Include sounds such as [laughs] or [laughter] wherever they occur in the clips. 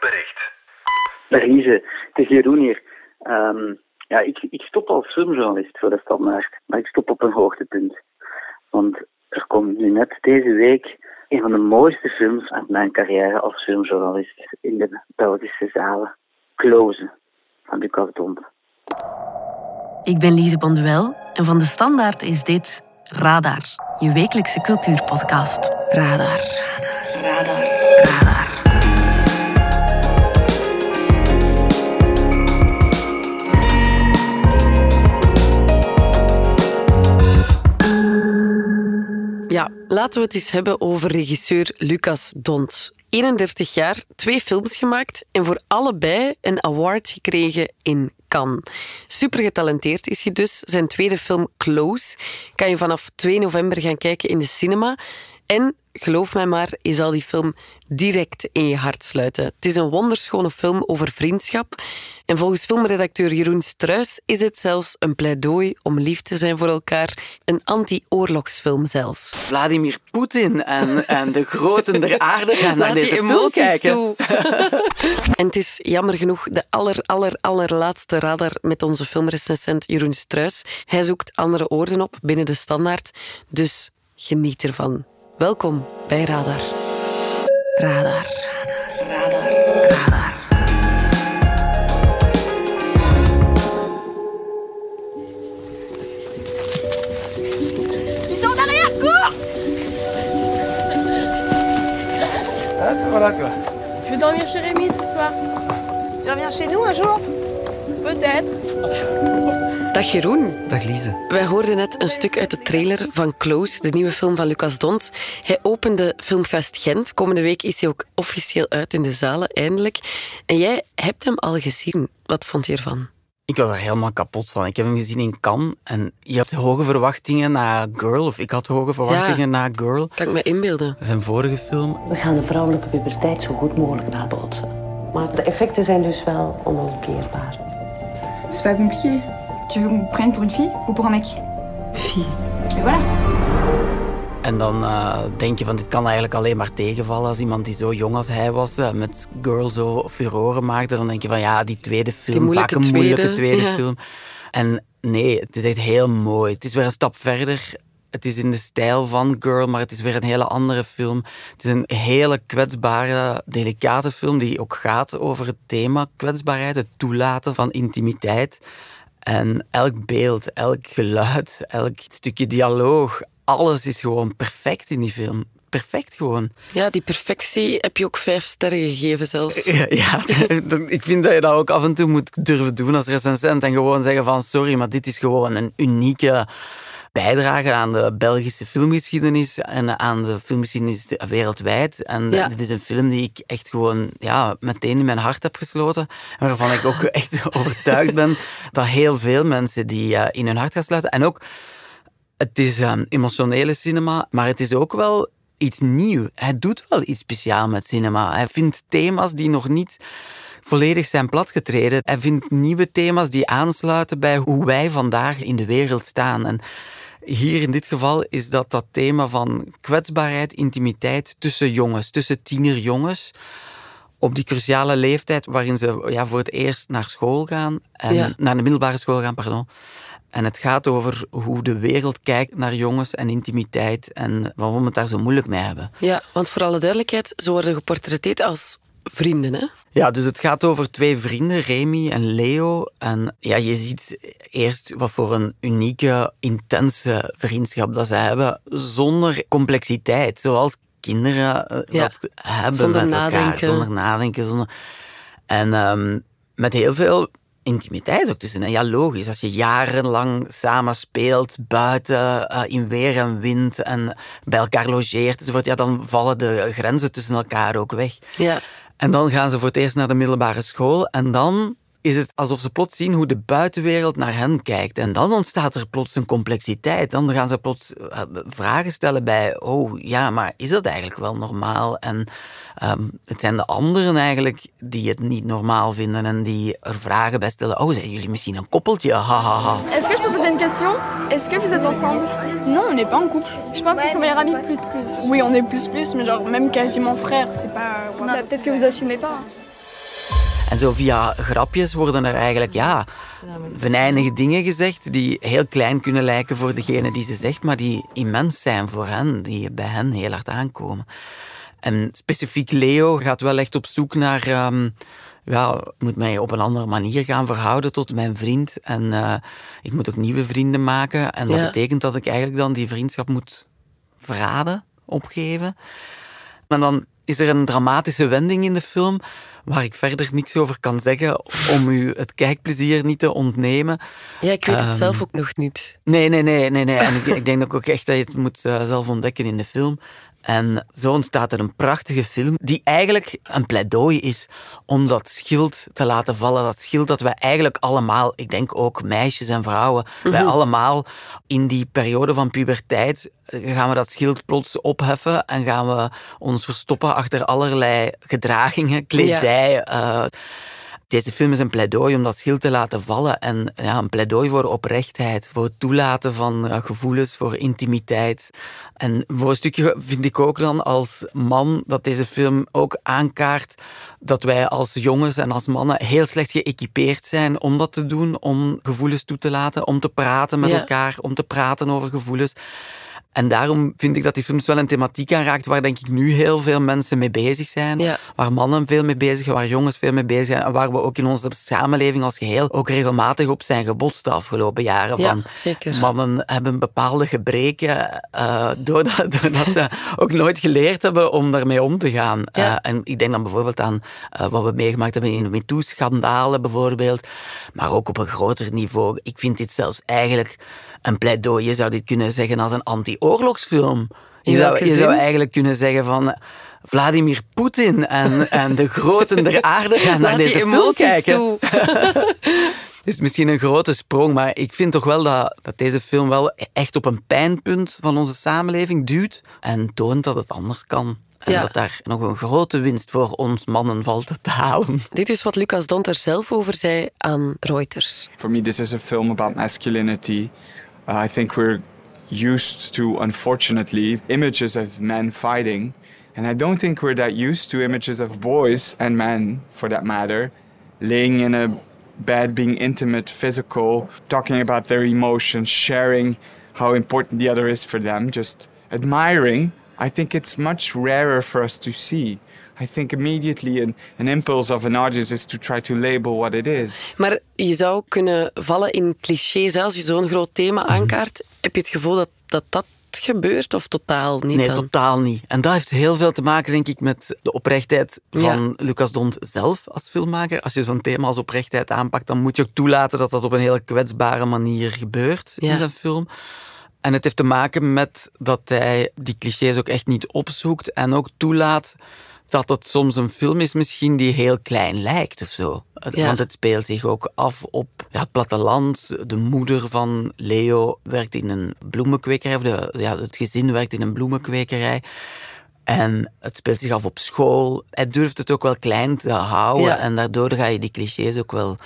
bericht. Lise, het is Jeroen hier. Ehm, ja, ik, ik stop als filmjournalist voor de standaard, maar ik stop op een hoogtepunt. Want er komt nu net deze week een van de mooiste films uit mijn carrière als filmjournalist in de Belgische zalen. Close, van Lucas Dont. Ik ben Lise Bonduel en van de Standaard is dit Radar, je wekelijkse cultuurpodcast. Radar. Radar. Radar. Radar. Laten we het eens hebben over regisseur Lucas Dont. 31 jaar, twee films gemaakt en voor allebei een award gekregen in Cannes. Super getalenteerd is hij dus. Zijn tweede film Close kan je vanaf 2 november gaan kijken in de cinema. En geloof mij maar, je zal die film direct in je hart sluiten. Het is een wonderschone film over vriendschap. En volgens filmredacteur Jeroen Struis is het zelfs een pleidooi om lief te zijn voor elkaar. Een anti-oorlogsfilm zelfs. Vladimir Poetin en, [laughs] en de groten der aarde gaan naar deze film kijken. Toe. [laughs] en het is jammer genoeg de aller, aller, allerlaatste radar met onze filmrecensent Jeroen Struis. Hij zoekt andere oorden op binnen de standaard, dus geniet ervan. Welkom bij Radar. Radar. Radar. Radar. Ils sont derrière, cours Ah, voilà toi. Je vais dormir chez Rémi ce soir. Tu reviens chez nous un jour? Peut-être. [laughs] Dag Jeroen. Dag Lise. Wij hoorden net een stuk uit de trailer van Close, de nieuwe film van Lucas Dont. Hij opende Filmfest Gent. Komende week is hij ook officieel uit in de zalen, eindelijk. En jij hebt hem al gezien. Wat vond je ervan? Ik was er helemaal kapot van. Ik heb hem gezien in Cannes en je hebt hoge verwachtingen na Girl, of ik had hoge verwachtingen Ja. na Girl. Kan ik me inbeelden. Zijn vorige film. We gaan de vrouwelijke puberteit zo goed mogelijk nabootsen. Maar de effecten zijn dus wel onomkeerbaar. C'est pas compliqué. Tu veux qu'on me prenne pour une fille ou pour un mec Fie. Et voilà. En dan eh, denk je van dit kan eigenlijk alleen maar tegenvallen als iemand die zo jong als hij was eh, met Girl zo furoren maakte. Dan denk je van ja, die tweede film, moeilijke vaak een moeilijke tweede, tweede ja. film. En nee, het is echt heel mooi. Het is weer een stap verder. Het is in de stijl van Girl, maar het is weer een hele andere film. Het is een hele kwetsbare, delicate film die ook gaat over het thema kwetsbaarheid, het toelaten van intimiteit. En elk beeld, elk geluid, elk stukje dialoog, alles is gewoon perfect in die film. Perfect gewoon. Ja, die perfectie heb je ook vijf sterren gegeven zelfs. [laughs] Ja, ja, ik vind dat je dat ook af en toe moet durven doen als recensent en gewoon zeggen van sorry, maar dit is gewoon een unieke bijdrage aan de Belgische filmgeschiedenis en aan de filmgeschiedenis wereldwijd. En Ja. dit is een film die ik echt gewoon ja, meteen in mijn hart heb gesloten. En waarvan ik ook [laughs] echt overtuigd ben dat heel veel mensen die eh, in hun hart gaan sluiten. En ook, het is um, emotionele cinema, maar het is ook wel iets nieuw. Hij doet wel iets speciaals met cinema. Hij vindt thema's die nog niet volledig zijn platgetreden. Hij vindt nieuwe thema's die aansluiten bij hoe wij vandaag in de wereld staan. En hier in dit geval is dat dat thema van kwetsbaarheid, intimiteit tussen jongens, tussen tienerjongens. Op die cruciale leeftijd waarin ze ja, voor het eerst naar school gaan. En Ja. Naar de middelbare school gaan, pardon. En het gaat over hoe de wereld kijkt naar jongens en intimiteit en waarom we het daar zo moeilijk mee hebben. Ja, want voor alle duidelijkheid, ze worden geportretteerd als vrienden, hè? Ja, dus het gaat over twee vrienden, Remy en Leo. En ja, je ziet eerst wat voor een unieke, intense vriendschap dat ze hebben, zonder complexiteit, zoals kinderen eh, Ja, dat hebben zonder met elkaar. nadenken. Zonder nadenken. Zonder... En ehm, met heel veel intimiteit ook tussen. En ja, logisch, als je jarenlang samen speelt, buiten, eh, in weer en wind en bij elkaar logeert enzovoort, ja, dan vallen de grenzen tussen elkaar ook weg. Ja. En dan gaan ze voor het eerst naar de middelbare school. En dan is het alsof ze plots zien hoe de buitenwereld naar hen kijkt. En dan ontstaat er plots een complexiteit. Dan gaan ze plots eh, vragen stellen bij... Oh, ja, maar is dat eigenlijk wel normaal? En ehm, het zijn de anderen eigenlijk die het niet normaal vinden en die er vragen bij stellen. Oh, zijn jullie misschien een koppeltje? Ha, ha, ha. Est-ce que je peux poser une question Est-ce que vous êtes ensemble Non, on n'est pas en couple. Je pense qu'ils sont meilleurs amis plus plus. Oui, on est plus plus, mais genre même quasiment frères. C'est pas. Peut-être que vous assumez pas. En zo via grapjes worden er eigenlijk ja, venijnige dingen gezegd die heel klein kunnen lijken voor degene die ze zegt, maar die immens zijn voor hen, die bij hen heel hard aankomen. En specifiek Leo gaat wel echt op zoek naar... ehm, ja, ik moet mij op een andere manier gaan verhouden tot mijn vriend. En eh, ik moet ook nieuwe vrienden maken. En dat Ja. betekent dat ik eigenlijk dan die vriendschap moet verraden, opgeven. Maar dan is er een dramatische wending in de film waar ik verder niks over kan zeggen om u het kijkplezier niet te ontnemen. Ja, ik weet het Ehm, zelf ook nog niet. Nee, nee, nee, nee, nee. En ik, ik denk ook echt dat je het moet eh, zelf ontdekken in de film. En zo ontstaat er een prachtige film die eigenlijk een pleidooi is om dat schild te laten vallen. Dat schild dat wij eigenlijk allemaal, ik denk ook meisjes en vrouwen, wij allemaal in die periode van puberteit eh, gaan we dat schild plots opheffen en gaan we ons verstoppen achter allerlei gedragingen, kledij. eh, deze film is een pleidooi om dat schild te laten vallen. En ja, een pleidooi voor oprechtheid, voor het toelaten van gevoelens, voor intimiteit. En voor een stukje vind ik ook dan als man dat deze film ook aankaart dat wij als jongens en als mannen heel slecht geëquipeerd zijn om dat te doen, om gevoelens toe te laten, om te praten met Ja. elkaar, om te praten over gevoelens. En daarom vind ik dat die films wel een thematiek aanraakt waar denk ik nu heel veel mensen mee bezig zijn. Ja. Waar mannen veel mee bezig zijn, waar jongens veel mee bezig zijn. En waar we ook in onze samenleving als geheel ook regelmatig op zijn gebotst de afgelopen jaren. Ja, van zeker. Mannen hebben bepaalde gebreken eh, doordat, [laughs] doordat ze ook nooit geleerd hebben om daarmee om te gaan. Ja. Eh, en ik denk dan bijvoorbeeld aan eh, wat we meegemaakt hebben in de MeToo-schandalen bijvoorbeeld. Maar ook op een groter niveau. Ik vind dit zelfs eigenlijk een pleidooi. Je zou dit kunnen zeggen als een anti-oorlogsfilm. Je zou, je eigenlijk kunnen zeggen van... Vladimir Poetin en, en de groten der aarde gaan naar deze film kijken. toe. Het [laughs] is misschien een grote sprong, maar ik vind toch wel dat, dat deze film wel echt op een pijnpunt van onze samenleving duwt en toont dat het anders kan. En Ja. dat daar nog een grote winst voor ons mannen valt te halen. Dit is wat Lucas Dont er zelf over zei aan Reuters. For me, this is a film about masculinity. I think we're used to, unfortunately, images of men fighting. And I don't think we're that used to images of boys and men, for that matter, laying in a bed, being intimate, physical, talking about their emotions, sharing how important the other is for them, just admiring. I think it's much rarer for us to see. I think immediately an, an impulse of an audience is to try to label what it is. Maar je zou kunnen vallen in clichés. Als je zo'n groot thema Mhm. aankaart, heb je het gevoel dat dat, dat gebeurt of totaal niet Nee, dan? totaal niet. En dat heeft heel veel te maken, denk ik, met de oprechtheid van Lucas Dont zelf als filmmaker. Als je zo'n thema als oprechtheid aanpakt, dan moet je ook toelaten dat dat op een hele kwetsbare manier gebeurt Ja. in zijn film. En het heeft te maken met dat hij die clichés ook echt niet opzoekt en ook toelaat dat het soms een film is misschien die heel klein lijkt of zo. Ja. Want het speelt zich ook af op ja, het platteland. De moeder van Leo werkt in een bloemenkwekerij, of de, ja, het gezin werkt in een bloemenkwekerij. En het speelt zich af op school. Hij durft het ook wel klein te houden Ja. en daardoor ga je die clichés ook wel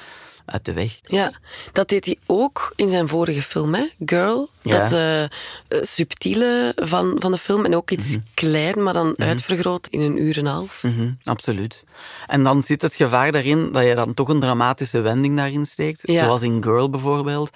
uit de weg. Ja, dat deed hij ook in zijn vorige film, hè? Girl. Ja. Dat eh, eh, subtiele van, van de film. En ook iets klein, maar dan uitvergroot in een uur en een half. Mhm, absoluut. En dan zit het gevaar daarin dat je dan toch een dramatische wending daarin steekt. Ja. Zoals in Girl bijvoorbeeld.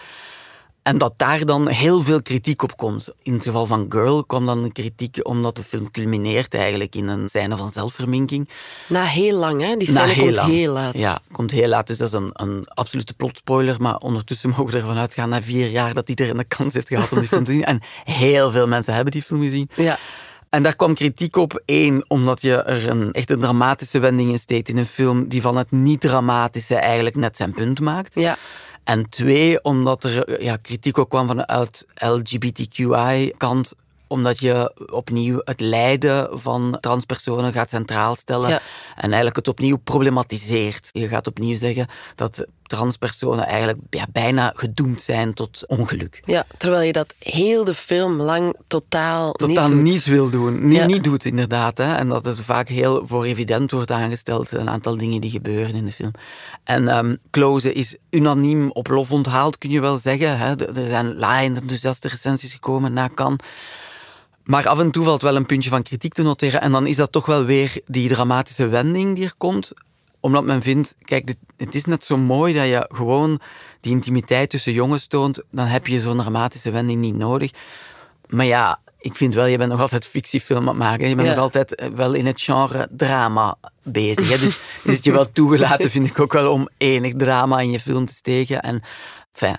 En dat daar dan heel veel kritiek op komt. In het geval van Girl kwam dan kritiek omdat de film culmineert eigenlijk in een scène van zelfverminking. Na heel lang, hè? Die Na scène komt lang. heel laat. Ja, komt heel laat. Dus dat is een, een absolute plotspoiler. Maar ondertussen mogen we ervan uitgaan na vier jaar dat iedereen de kans heeft gehad om die film te zien. [laughs] En heel veel mensen hebben die film gezien. Ja. En daar kwam kritiek op. Eén, omdat je er een echt een dramatische wending in steekt in een film die van het niet-dramatische eigenlijk net zijn punt maakt. Ja. En twee, omdat er ja, kritiek ook kwam vanuit LGBTQI-kant omdat je opnieuw het lijden van transpersonen gaat centraal stellen Ja. en eigenlijk het opnieuw problematiseert. Je gaat opnieuw zeggen dat transpersonen eigenlijk ja, bijna gedoemd zijn tot ongeluk. ja, terwijl je dat heel de film lang totaal, Totaal niet wil doen. Niet, Ja. niet doet, inderdaad. Hè. En dat het vaak heel voor evident wordt aangesteld. Een aantal dingen die gebeuren in de film. En ehm Close is unaniem op lof onthaald, kun je wel zeggen. Hè. Er zijn laaiend enthousiaste recensies gekomen na Cannes. Maar af en toe valt wel een puntje van kritiek te noteren. En dan is dat toch wel weer die dramatische wending die er komt. Omdat men vindt, kijk, dit- het is net zo mooi dat je gewoon die intimiteit tussen jongens toont. Dan heb je zo'n dramatische wending niet nodig. Maar ja, ik vind wel, je bent nog altijd fictiefilm aan het maken. Je bent Ja. nog altijd eh, wel in het genre drama bezig. Hè? Dus is het je wel toegelaten, vind ik ook wel, om enig drama in je film te steken. En, enfin,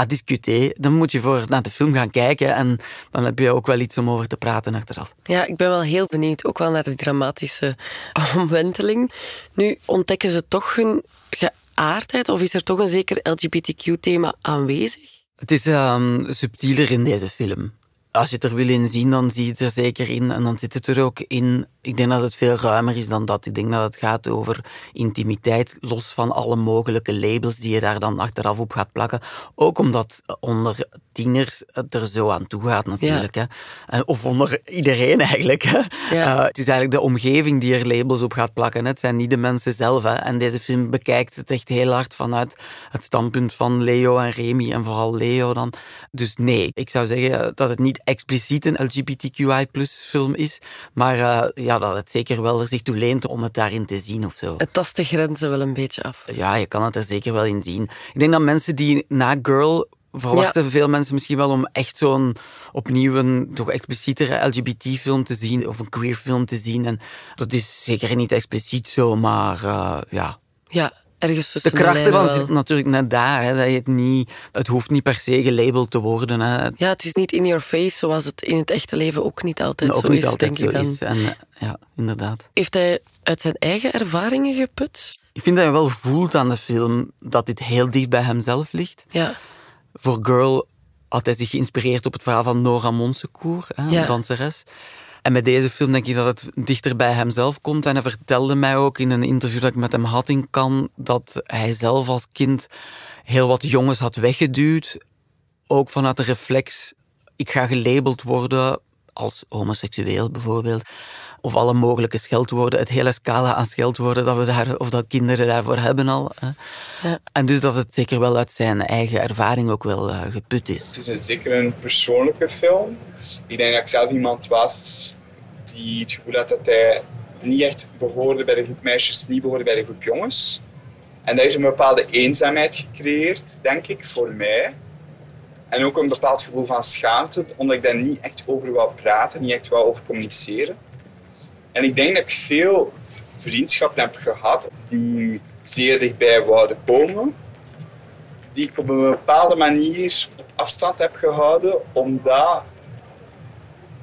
à discuter, dan moet je voor naar de film gaan kijken en dan heb je ook wel iets om over te praten achteraf. Ja, ik ben wel heel benieuwd, ook wel naar de dramatische [laughs] omwenteling. Nu ontdekken ze toch hun geaardheid, of is er toch een zeker LGBTQ-thema aanwezig? Het is ehm, subtieler in deze film. Als je het er wil in zien, dan zie je het er zeker in. En dan zit het er ook in. Ik denk dat het veel ruimer is dan dat. Ik denk dat het gaat over intimiteit, los van alle mogelijke labels die je daar dan achteraf op gaat plakken. Ook omdat onder tieners het er zo aan toe gaat natuurlijk. Hè. En- Of onder iedereen eigenlijk. Hè. Ja. Eh, het is eigenlijk de omgeving die er labels op gaat plakken. hè. Het zijn niet de mensen zelf. Hè. En deze film bekijkt het echt heel hard vanuit het standpunt van Leo en Remy. En vooral Leo dan. Dus nee, ik zou zeggen dat het niet expliciet een LGBTQI film is. Maar eh, ja, dat het zeker wel er zich toe leent om het daarin te zien of zo. Het tast de grenzen wel een beetje af. Ja, je kan het er zeker wel in zien. Ik denk dat mensen die na Girl verwachten veel mensen misschien wel om echt zo'n opnieuw een toch explicietere LGBT-film te zien of een queer film te zien. En dat is zeker niet expliciet zo, maar eh, ja. Ja, ergens De tussen kracht lijnen ervan wel. zit natuurlijk net daar. Hè, dat je het, niet, het hoeft niet per se gelabeld te worden. Hè. Ja, het is niet in your face, zoals het in het echte leven ook niet altijd ook zo niet is, altijd denk zo ik dan. is. En, ja, inderdaad. Heeft hij uit zijn eigen ervaringen geput? Ik vind dat je wel voelt aan de film dat dit heel dicht bij hemzelf ligt. Ja. Voor Girl had hij zich geïnspireerd op het verhaal van Nora Monsecourt, hè, Ja. een danseres. En met deze film denk ik dat het dichter bij hemzelf komt. En hij vertelde mij ook in een interview dat ik met hem had in Cannes, dat hij zelf als kind heel wat jongens had weggeduwd. Ook vanuit de reflex, ik ga gelabeld worden als homoseksueel bijvoorbeeld. Of alle mogelijke scheldwoorden, het hele scala aan scheldwoorden dat we daar, of dat kinderen daarvoor hebben al. Hè. Ja. En dus dat het zeker wel uit zijn eigen ervaring ook wel eh, geput is. Het is een, zeker een persoonlijke film. Ik denk dat ik zelf iemand was die het gevoel had dat hij niet echt behoorde bij de groep meisjes, niet behoorde bij de groep jongens. En dat heeft een bepaalde eenzaamheid gecreëerd, denk ik, voor mij. En ook een bepaald gevoel van schaamte, omdat ik daar niet echt over wou praten, niet echt wou over communiceren. En ik denk dat ik veel vriendschappen heb gehad die zeer dichtbij wouden komen, die ik op een bepaalde manier op afstand heb gehouden, omdat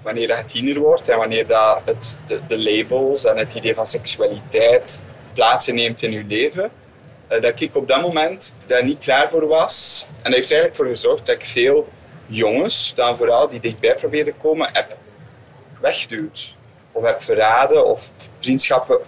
wanneer dat tiener wordt en wanneer dat het, de, labels en het idee van seksualiteit plaats inneemt in je leven, eh, dat ik op dat moment daar niet klaar voor was. En dat heeft er eigenlijk voor gezorgd dat ik veel jongens, dan vooral die dichtbij probeerden komen, heb weggeduwd. Of heb verraden of vriendschappen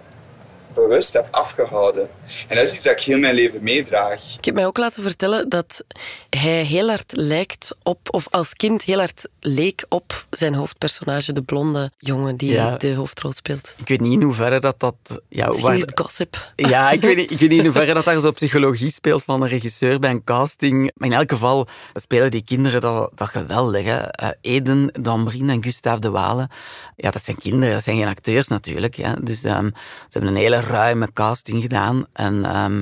bewust heb afgehouden. En dat is iets dat ik heel mijn leven meedraag. Ik heb mij ook laten vertellen dat hij heel hard lijkt op, of als kind heel hard leek op zijn hoofdpersonage, de blonde jongen die Ja. de hoofdrol speelt. Ik weet niet in hoeverre dat dat... Ja, Misschien waar- is het gossip. Ja, ik weet, niet, ik weet niet in [laughs] hoeverre dat daar zo psychologie speelt van een regisseur bij een casting. Maar in elk geval spelen die kinderen dat, dat geweldig. Hè? Eh, Eden, Dambrine en Gustave de Walen. Ja, dat zijn kinderen, dat zijn geen acteurs natuurlijk. Hè? Dus ehm, ze hebben een hele ruime casting gedaan. En ehm,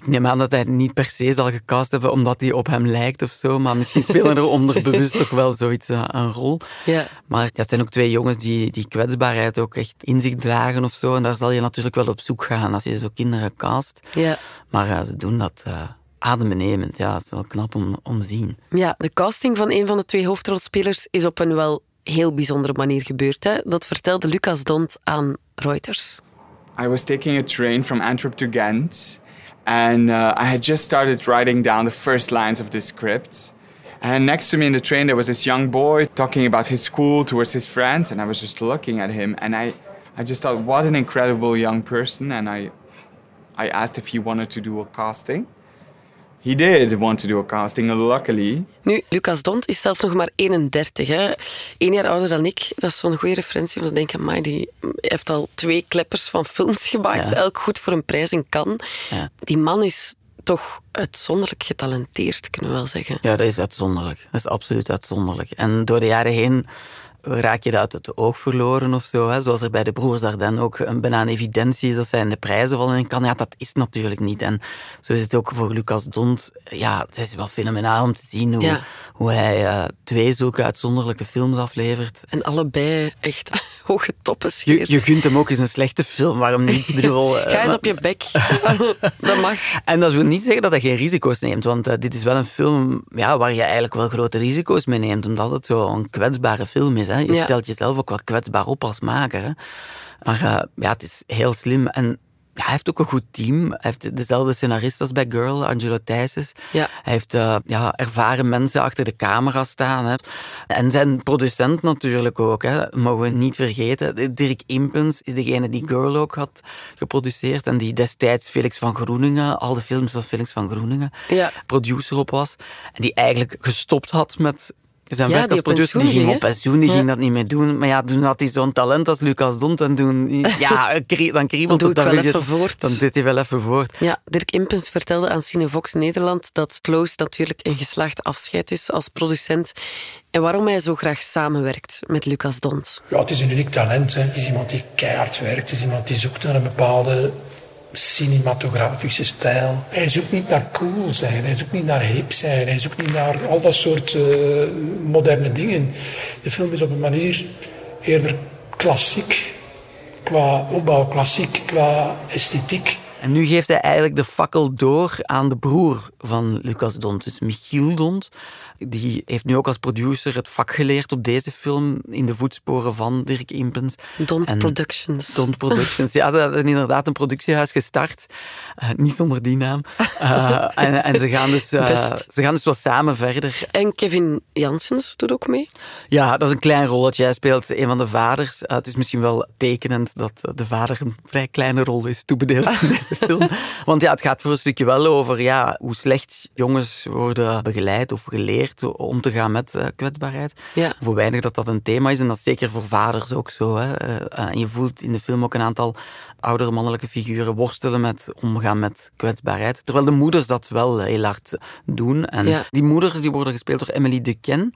ik neem aan dat hij het niet per se zal gecast hebben omdat hij op hem lijkt of zo. Maar misschien spelen er [laughs] onderbewust toch wel zoiets eh, een rol. Ja. Maar het zijn ook twee jongens die die kwetsbaarheid ook echt in zich dragen of zo. En daar zal je natuurlijk wel op zoek gaan als je zo kinderen cast. Ja. Maar ja, ze doen dat eh adembenemend. Ja, dat is wel knap om, om te zien. ja, de casting van een van de twee hoofdrolspelers is op een wel heel bijzondere manier gebeurd. Hè? Dat vertelde Lucas Dont aan Reuters. I was taking a train from Antwerp to Ghent, and uh, I had just started writing down the first lines of the script. And next to me in the train, there was this young boy talking about his school towards his friends, and I was just looking at him, and I, I just thought, what an incredible young person. And I, I asked if he wanted to do a casting. He did want to do a casting, luckily. Nu, Lucas Dont is zelf nog maar 31. Hè? Eén jaar ouder dan ik. Dat is zo'n goede referentie om te denken, amai, die heeft al twee kleppers van films [laughs] gemaakt. Ja. Elk goed voor een prijs in Cannes. Ja. Die man is toch uitzonderlijk getalenteerd, kunnen we wel zeggen. Ja, dat is uitzonderlijk. Dat is absoluut uitzonderlijk. En door de jaren heen raak je dat uit het oog verloren of zo. Hè? Zoals er bij de broers Dardenne ook een bijna evidentie is dat zij in de prijzen vallen in kan. Ja, dat is natuurlijk niet. En zo is het ook voor Lucas Dont. Ja, het is wel fenomenaal om te zien hoe, Ja. hoe hij eh, twee zulke uitzonderlijke films aflevert. En allebei echt [laughs] hoge toppen Je, scheert. je gunt hem ook eens een slechte film, waarom niet? Ik bedoel, [laughs] eh, Ga eens op je bek. [laughs] dat mag. En dat wil niet zeggen dat hij geen risico's neemt, want eh, dit is wel een film ja, waar je eigenlijk wel grote risico's mee neemt, omdat het zo'n kwetsbare film is. Hè. Je Ja. stelt jezelf ook wel kwetsbaar op als maker. Hè. Maar eh, ja, het is heel slim. En ja, hij heeft ook een goed team. Hij heeft dezelfde scenarist als bij Girl, Angelo Thijsses. Ja. Hij heeft eh, ja, ervaren mensen achter de camera staan. Hè. En zijn producent natuurlijk ook, hè. mogen we niet vergeten. Dirk Impens is degene die Girl ook had geproduceerd en die destijds Felix van Groeningen, al de films van Felix van Groeningen, Ja. producer op was. En die eigenlijk gestopt had met zijn Ja, werk die als producer. Die ging op pensioen, die Ja. ging dat niet meer doen. Maar ja, toen had hij zo'n talent als Lucas Dont en toen, ja, [laughs] krie- dan kriebelt Dan doe het. ik wel even voort. Dan deed hij wel even voort. Ja, Dirk Impens vertelde aan Cinevox Nederland dat Close natuurlijk een geslaagd afscheid is als producent en waarom hij zo graag samenwerkt met Lucas Dont. Ja, het is een uniek talent. Hè. Het is iemand die keihard werkt. Het is iemand die zoekt naar een bepaalde cinematografische stijl. Hij zoekt niet naar cool zijn. Hij zoekt niet naar hip zijn. Hij zoekt niet naar al dat soort eh, moderne dingen. De film is op een manier eerder klassiek qua opbouw, klassiek qua esthetiek. En nu geeft hij eigenlijk de fakkel door aan de broer van Lucas Dont, dus Michiel Dont. Die heeft nu ook als producer het vak geleerd op deze film in de voetsporen van Dirk Impens. Dont En Productions. Dont Productions. Ja, ze hebben inderdaad een productiehuis gestart. Eh, niet onder die naam. [laughs] Eh, en, en ze, gaan dus, eh, ze gaan dus wel samen verder. En Kevin Janssens doet ook mee. Ja, dat is een klein rolletje. Hij speelt een van de vaders. Het is misschien wel tekenend dat de vader een vrij kleine rol is toebedeeld in [laughs] deze film. Want ja, het gaat voor een stukje wel over ja, hoe slecht jongens worden begeleid of geleerd om te gaan met eh, kwetsbaarheid. Ja. Hoe weinig dat dat een thema is. En dat is zeker voor vaders ook zo. Hè. Eh, en je voelt in de film ook een aantal oudere mannelijke figuren worstelen met omgaan met kwetsbaarheid. Terwijl de moeders dat wel heel hard doen. En Ja. die moeders die worden gespeeld door Emily Duquesne.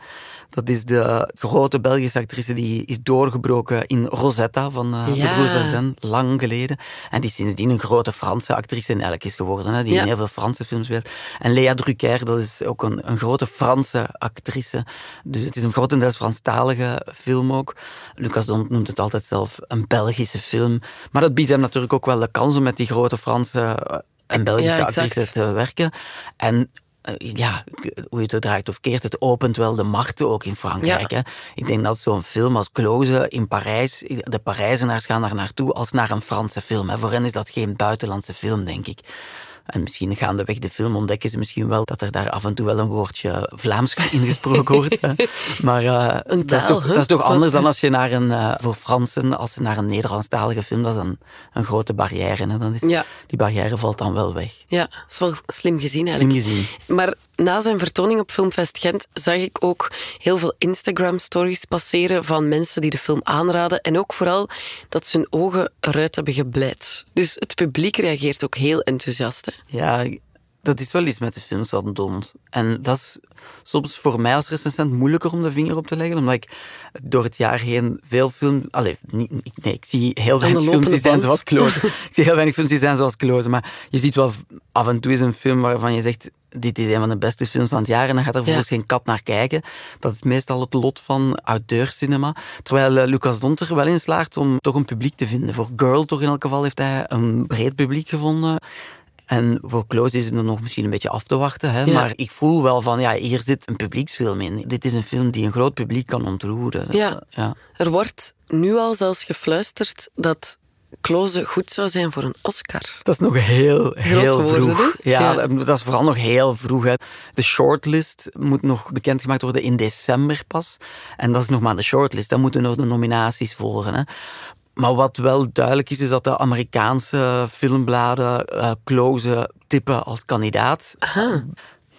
Dat is de grote Belgische actrice die is doorgebroken in Rosetta van eh de. Broers lang geleden. En die sindsdien een grote Franse actrice in elk is geworden, hè, die Ja. in heel veel Franse films speelt. En Lea Drucker, dat is ook een, een grote Franse actrice. Dus het is een grotendeels Franstalige film ook. Lucas Dont noemt het altijd zelf een Belgische film. Maar dat biedt hem natuurlijk ook wel de kans om met die grote Franse eh, en Belgische Ja, exact. actrice te werken. En ja, hoe je het draait of keert, het opent wel de markten ook in Frankrijk. Ja. Hè. Ik denk dat zo'n film als Close in Parijs, de Parijzenaars gaan daar naartoe als naar een Franse film. Hè. Voor hen is dat geen buitenlandse film, denk ik. En misschien gaandeweg de film ontdekken ze misschien wel dat er daar af en toe wel een woordje Vlaams ingesproken wordt. [laughs] Maar eh, Een dat, is taal, toch, dat is toch anders dan als je naar een, eh, voor Fransen, als ze naar een Nederlandstalige film, dat is een, een grote barrière. Hè. Dan is, Ja. Die barrière valt dan wel weg. Ja, dat is wel slim gezien Slim eigenlijk. gezien. Maar na zijn vertoning op Filmfest Gent zag ik ook heel veel Instagram-stories passeren van mensen die de film aanraden. En ook vooral dat ze hun ogen eruit hebben gebleid. Dus het publiek reageert ook heel enthousiast. Hè? Ja, dat is wel iets met de films van Dont. En dat is soms voor mij als recensent moeilijker om de vinger op te leggen, omdat ik door het jaar heen veel films... Allee, nee, ik zie heel weinig films die zijn zoals Close. [laughs] ik zie heel weinig films die zijn zoals Close, maar je ziet wel af en toe is een film waarvan je zegt dit is een van de beste films van het jaar en dan gaat er vervolgens geen kat naar kijken. Dat is meestal het lot van auteurscinema. Terwijl eh, Lucas Dont er wel in slaagt om toch een publiek te vinden. Voor Girl toch in elk geval heeft hij een breed publiek gevonden. En voor Close is het er nog misschien een beetje af te wachten. Hè? Ja. Maar ik voel wel van, ja, hier zit een publieksfilm in. Dit is een film die een groot publiek kan ontroeren. Ja. ja. Er wordt nu al zelfs gefluisterd dat Close goed zou zijn voor een Oscar. Dat is nog heel, heel woorden, vroeg. Ja. dat is vooral nog heel vroeg. Hè. De shortlist moet nog bekendgemaakt worden in december pas. En dat is nog maar de shortlist. Dan moeten nog de nominaties volgen. Hè. Maar wat wel duidelijk is, is dat de Amerikaanse filmbladen eh Close tippen als kandidaat.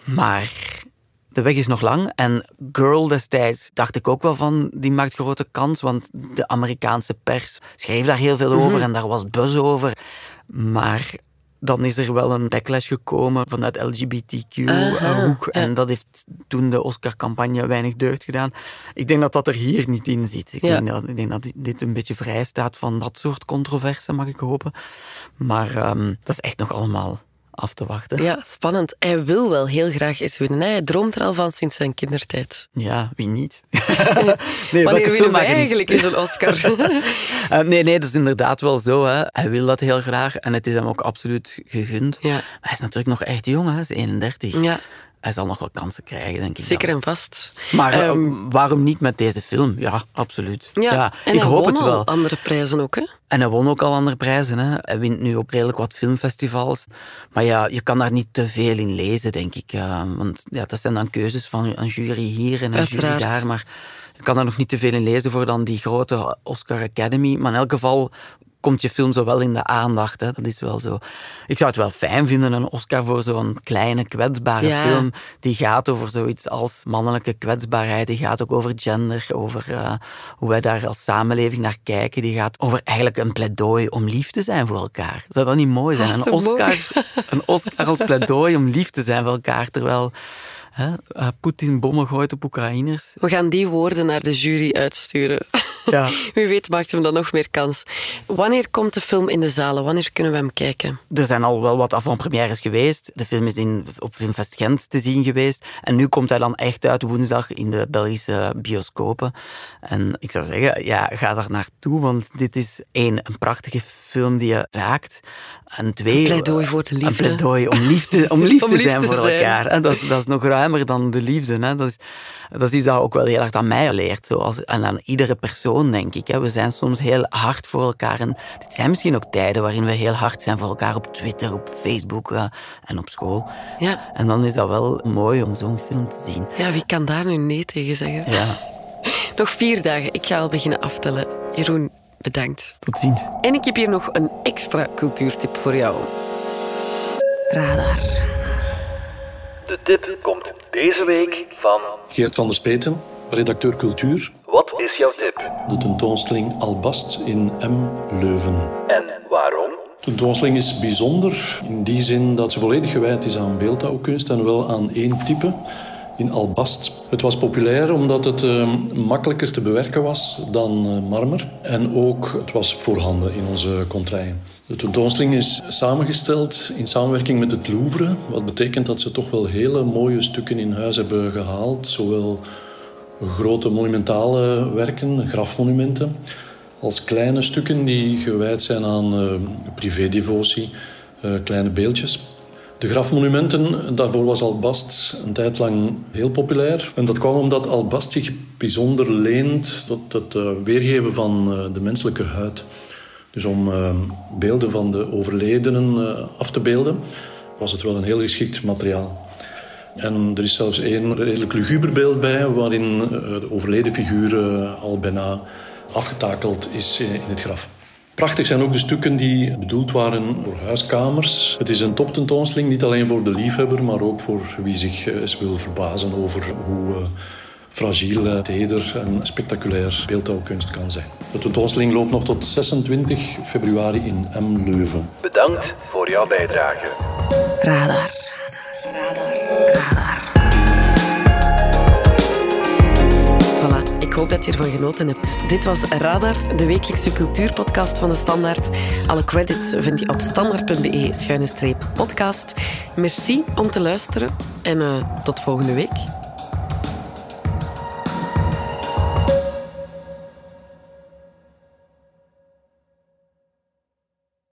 Maar de weg is nog lang. En Girl destijds dacht ik ook wel van, die maakt grote kans. Want de Amerikaanse pers schreef daar heel veel over en daar was buzz over. Maar dan is er wel een backlash gekomen vanuit LGBTQ-hoek. En dat heeft toen de Oscar-campagne weinig deugd gedaan. Ik denk dat dat er hier niet in zit. Ik, denk, dat, ik denk dat dit een beetje vrij staat van dat soort controverse, mag ik hopen. Maar um, dat is echt nog allemaal af te wachten. Ja, spannend. Hij wil wel heel graag eens winnen. Hij droomt er al van sinds zijn kindertijd. Ja, wie niet? [laughs] nee, Wanneer winnen wij eigenlijk eens een Oscar? uh, [laughs] nee, nee, dat is inderdaad wel zo. Hè. Hij wil dat heel graag en het is hem ook absoluut gegund. Ja. Maar hij is natuurlijk nog echt jong, hè. hij is 31. Ja hij zal nog wel kansen krijgen, denk ik. Zeker en vast. Maar um, waarom niet met deze film? Ja, absoluut. Ja, ja en ik hij hoop won het wel. al andere prijzen ook, hè? En hij won ook al andere prijzen. Hè. Hij wint nu op redelijk wat filmfestivals. Maar ja, je kan daar niet te veel in lezen, denk ik. Uh, want ja, dat zijn dan keuzes van een jury hier en een Uiteraard. jury daar. Maar je kan daar nog niet te veel in lezen voor dan die grote Oscar Academy. Maar in elk geval komt je film zo wel in de aandacht. Hè. Dat is wel zo. Ik zou het wel fijn vinden, een Oscar voor zo'n kleine, kwetsbare Ja. film. Die gaat over zoiets als mannelijke kwetsbaarheid. Die gaat ook over gender, over eh, hoe wij daar als samenleving naar kijken. Die gaat over eigenlijk een pleidooi om lief te zijn voor elkaar. Zou dat niet mooi zijn? Een mooi. Oscar, een Oscar als pleidooi om lief te zijn voor elkaar. Terwijl hè, eh, Poetin bommen gooit op Oekraïners. We gaan die woorden naar de jury uitsturen. [laughs] Ja. Wie weet maakt hem dan nog meer kans. Wanneer komt de film in de zalen? Wanneer kunnen we hem kijken? Er zijn al wel wat avant-premières geweest. De film is in, op Filmfest Gent te zien geweest. En nu komt hij dan echt uit woensdag in de Belgische bioscopen. En ik zou zeggen, ja, ga daar naartoe, want dit is één, een prachtige film die je raakt. En twee, Een pleidooi voor de Een liefde. pleidooi om lief te, om [laughs] lief Om te lief zijn te voor zijn. elkaar. En dat, is, dat is nog ruimer dan de liefde. Hè. Dat, is, dat is iets dat ook wel heel erg aan mij leert. Zoals, en aan iedere persoon, denk ik. Hè. We zijn soms heel hard voor elkaar. En dit zijn misschien ook tijden waarin we heel hard zijn voor elkaar op Twitter, op Facebook eh, en op school. Ja. En dan is dat wel mooi om zo'n film te zien. Ja, wie kan daar nu nee tegen zeggen? Ja, [laughs] Nog vier dagen. Ik ga al beginnen aftellen. Jeroen, bedankt. tot ziens. En ik heb hier nog een extra cultuurtip voor jou. Radar. De tip komt deze week van... Geert van der Speten, redacteur cultuur. Wat is jouw tip? De tentoonstelling Albast in M. Leuven. En waarom? De tentoonstelling is bijzonder in die zin dat ze volledig gewijd is aan beeldhouwkunst en wel aan één type, in albast. Het was populair omdat het eh, makkelijker te bewerken was dan eh, marmer en ook het was voorhanden in onze contraien. De tentoonstelling is samengesteld in samenwerking met het Louvre, wat betekent dat ze toch wel hele mooie stukken in huis hebben gehaald, zowel grote monumentale werken, grafmonumenten, als kleine stukken die gewijd zijn aan eh, privédevotie, eh, kleine beeldjes. De grafmonumenten, daarvoor was Albast een tijd lang heel populair. En dat kwam omdat Albast zich bijzonder leent tot het eh, weergeven van de menselijke huid. Dus om eh, beelden van de overledenen eh, af te beelden, was het wel een heel geschikt materiaal. En er is zelfs één redelijk luguber beeld bij, waarin eh, de overleden figuur eh, al bijna afgetakeld is in het graf. Prachtig zijn ook de stukken die bedoeld waren voor huiskamers. Het is een toptentoonstelling, niet alleen voor de liefhebber, maar ook voor wie zich eens wil verbazen over hoe fragiel, eh, teder en spectaculair beeldhouwkunst kan zijn. De tentoonstelling loopt nog tot 26 februari in M. Leuven. Bedankt voor jouw bijdrage. Radar. Voilà, ik hoop dat je ervan genoten hebt. Dit was Radar, de wekelijkse cultuurpodcast van de Standaard. Alle credits vind je op standaard.be-podcast. Merci om te luisteren en eh, tot volgende week.